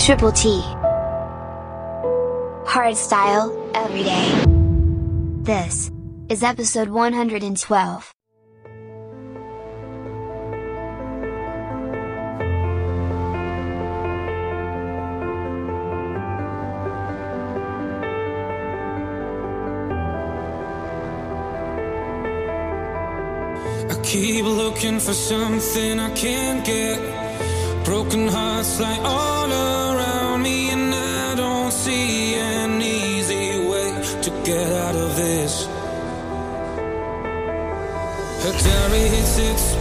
Triple T. Hardstyle, every day. This is episode 112. I keep looking for something I can't get. Broken hearts like all around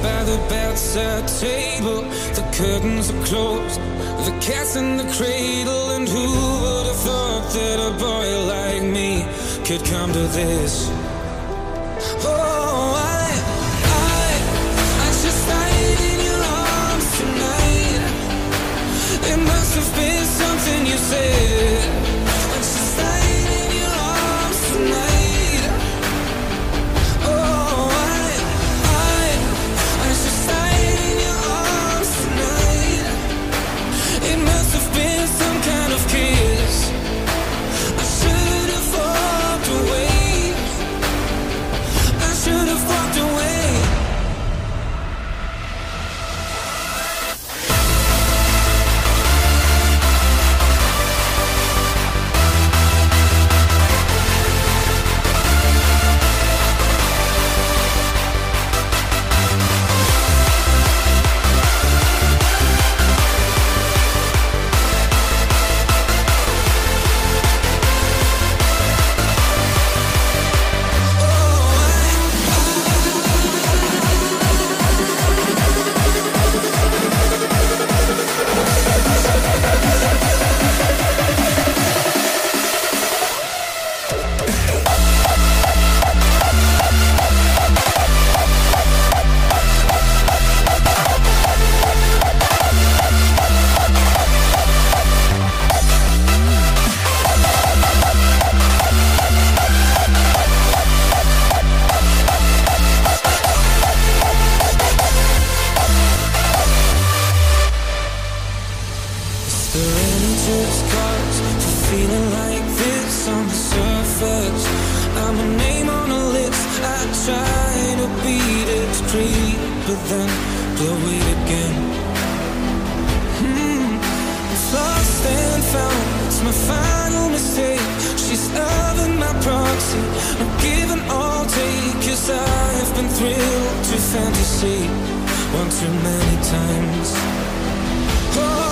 by the bedside table. The curtains are closed, the cat's in the cradle, and who would have thought that a boy like me could come to this? Then blow it again. Hmm, it's lost and found. It's my final mistake. She's loving my proxy. I'm giving all take, cause I've been thrilled to fantasy one too many times. Oh,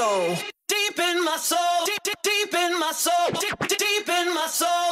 soul. Deep in my soul, deep, deep, deep in my soul, deep, deep, deep in my soul,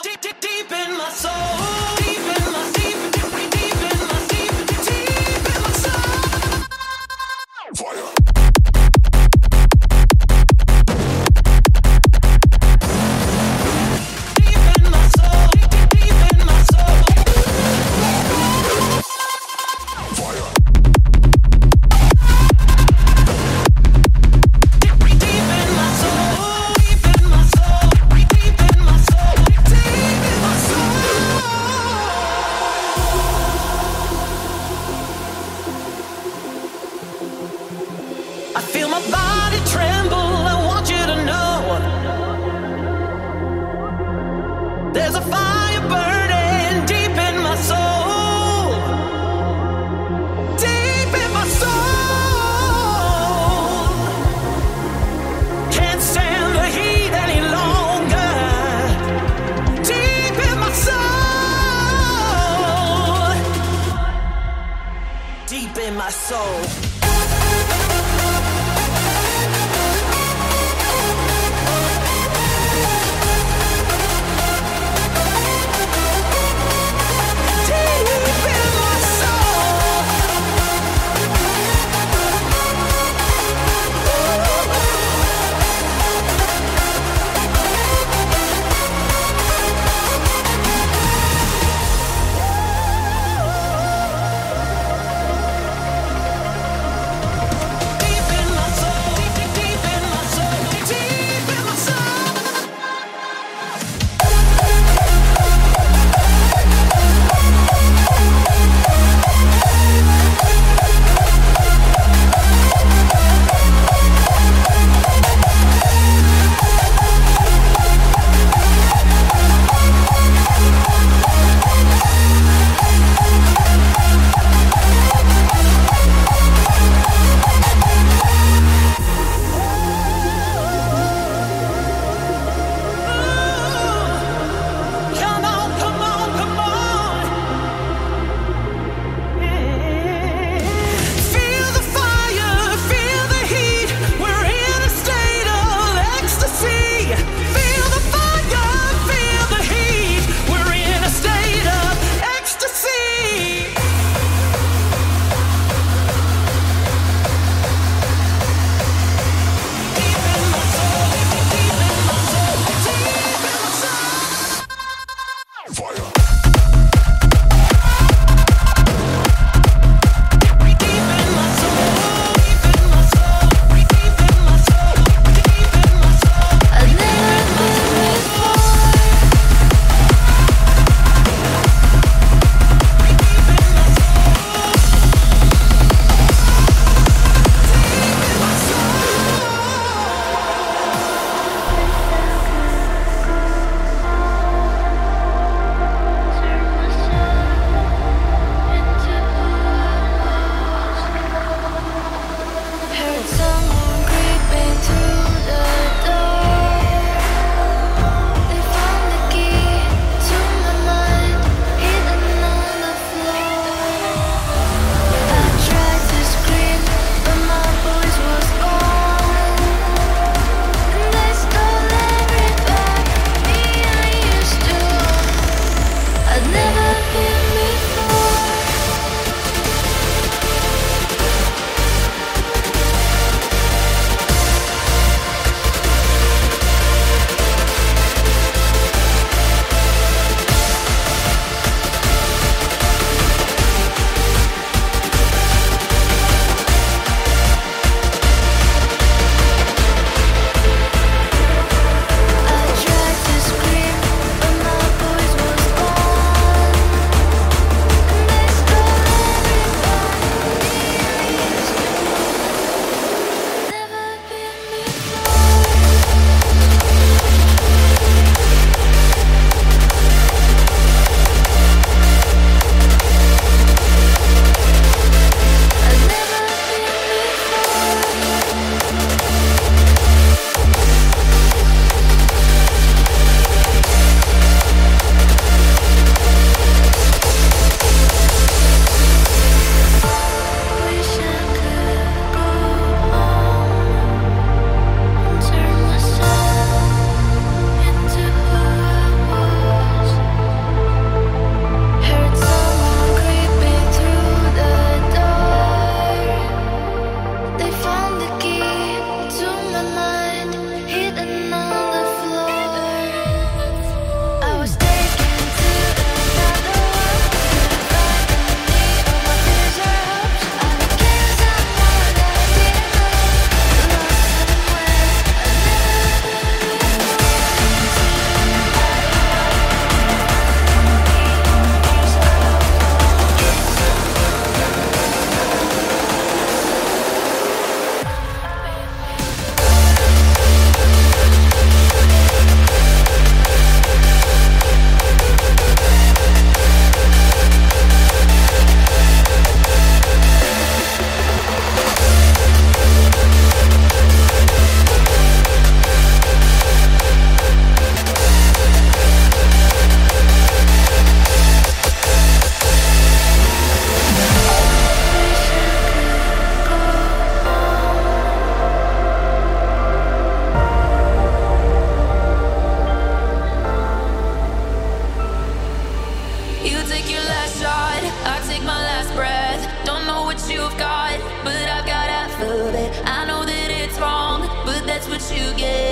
you get.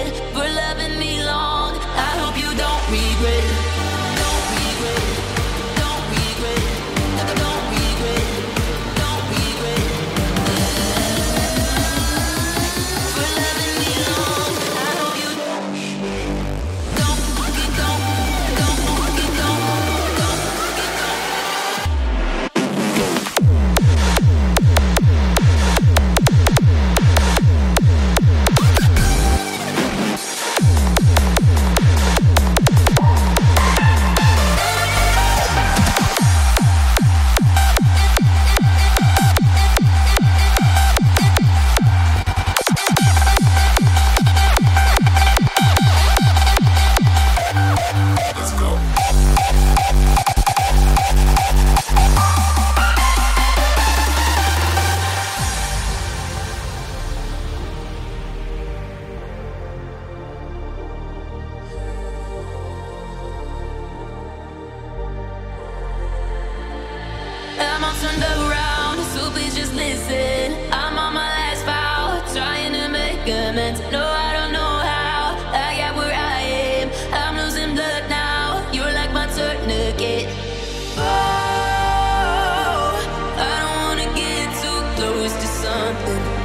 something.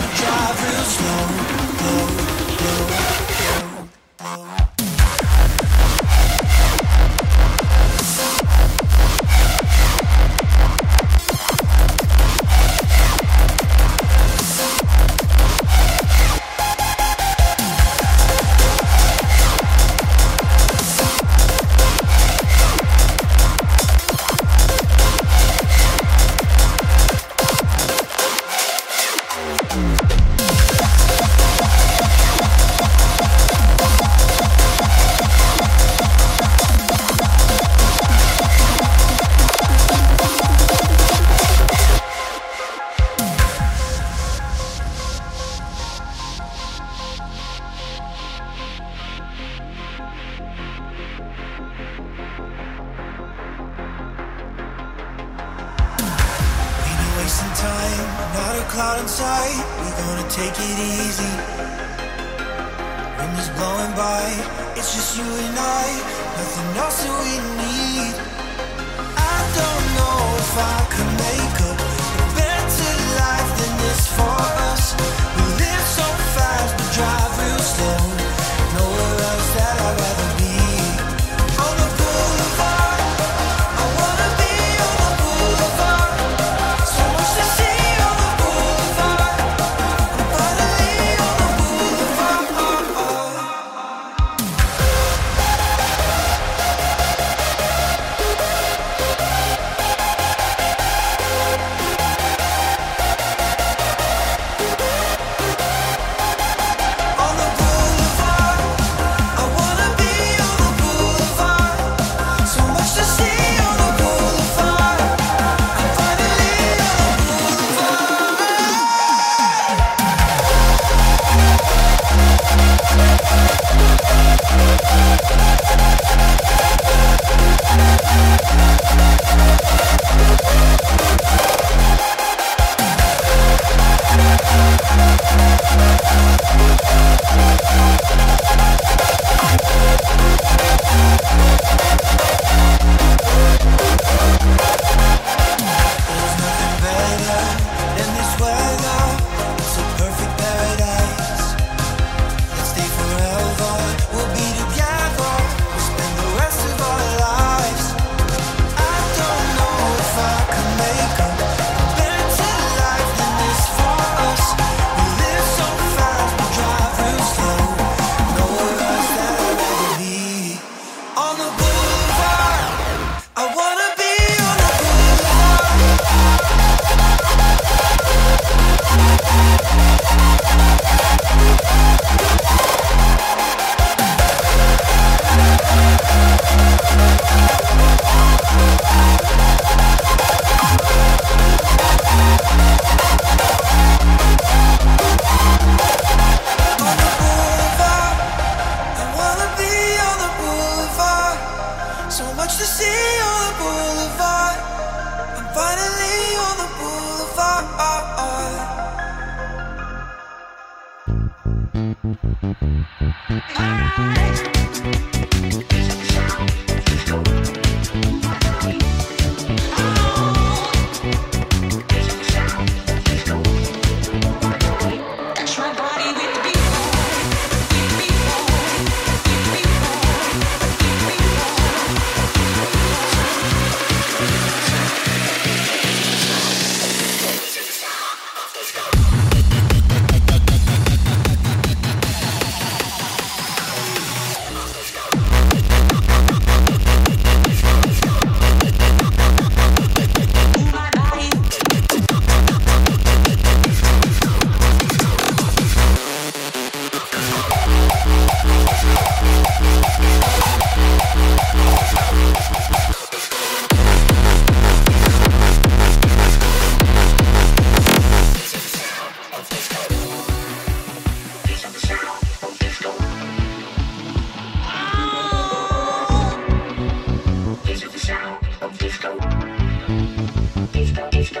we drive real slow. Disco,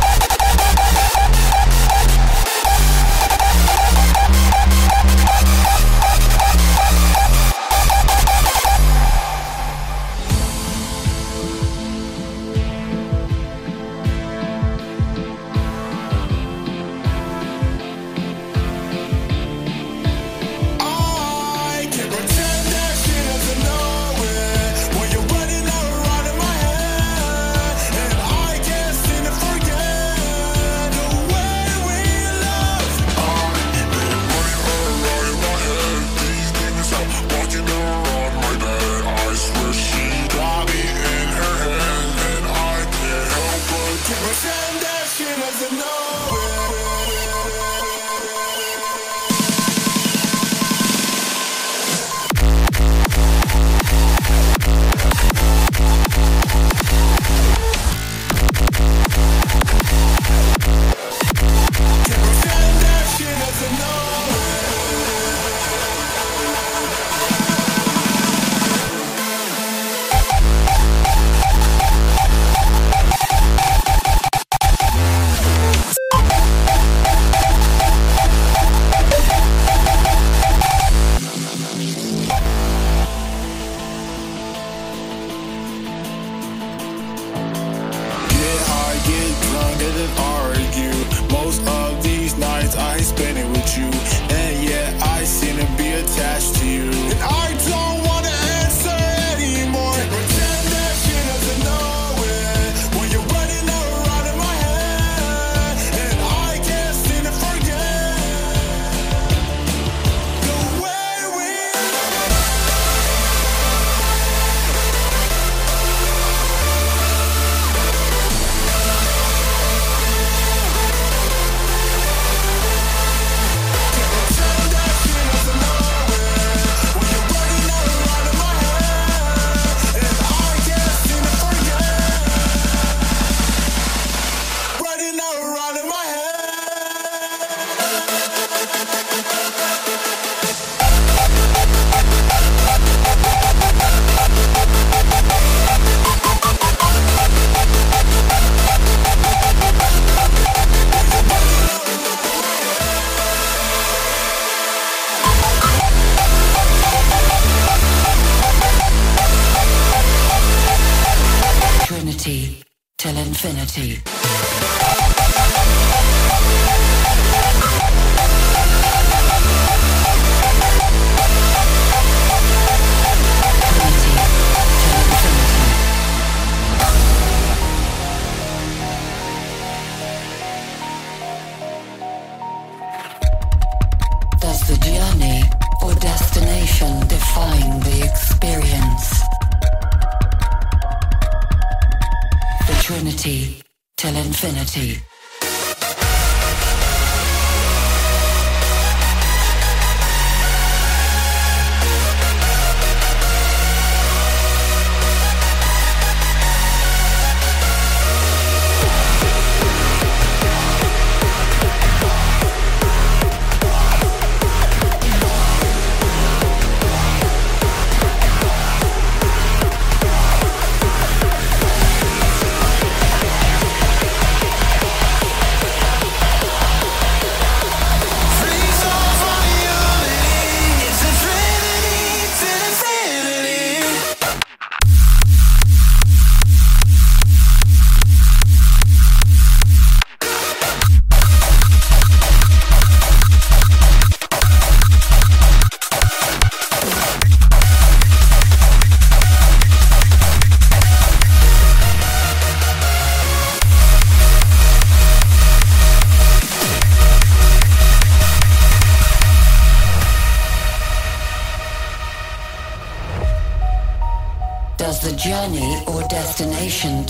Party.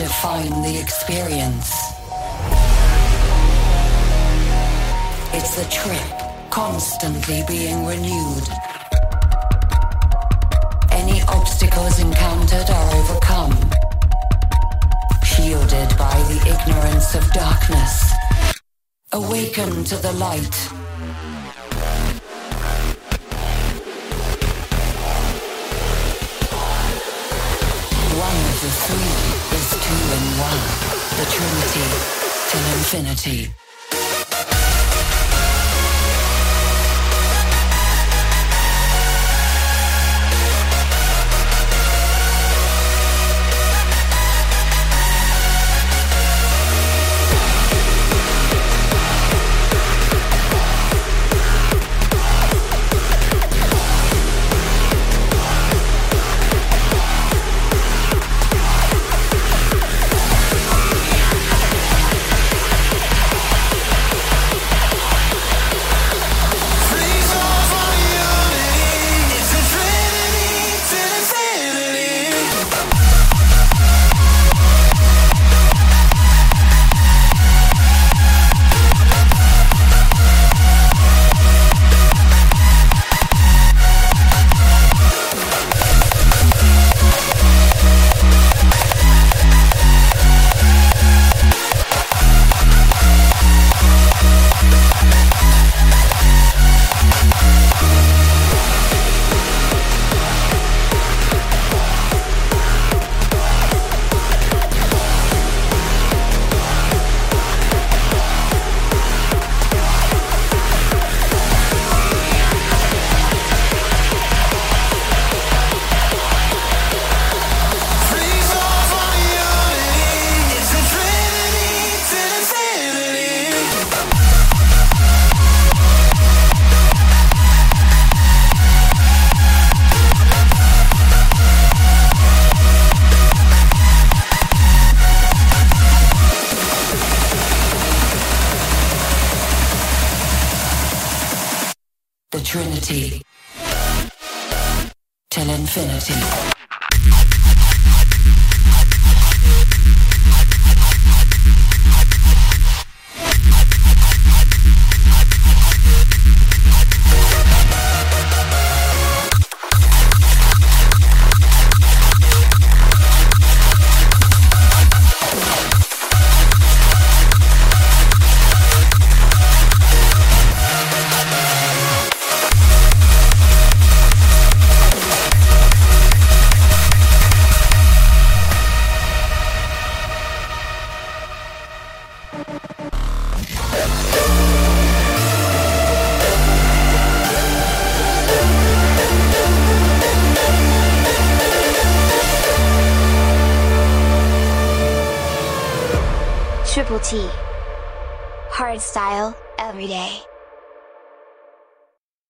define the experience. It's the trip constantly being renewed. Any obstacles encountered are overcome, shielded by the ignorance of darkness. Awaken to the light. The three is two in one. The Trinity till infinity.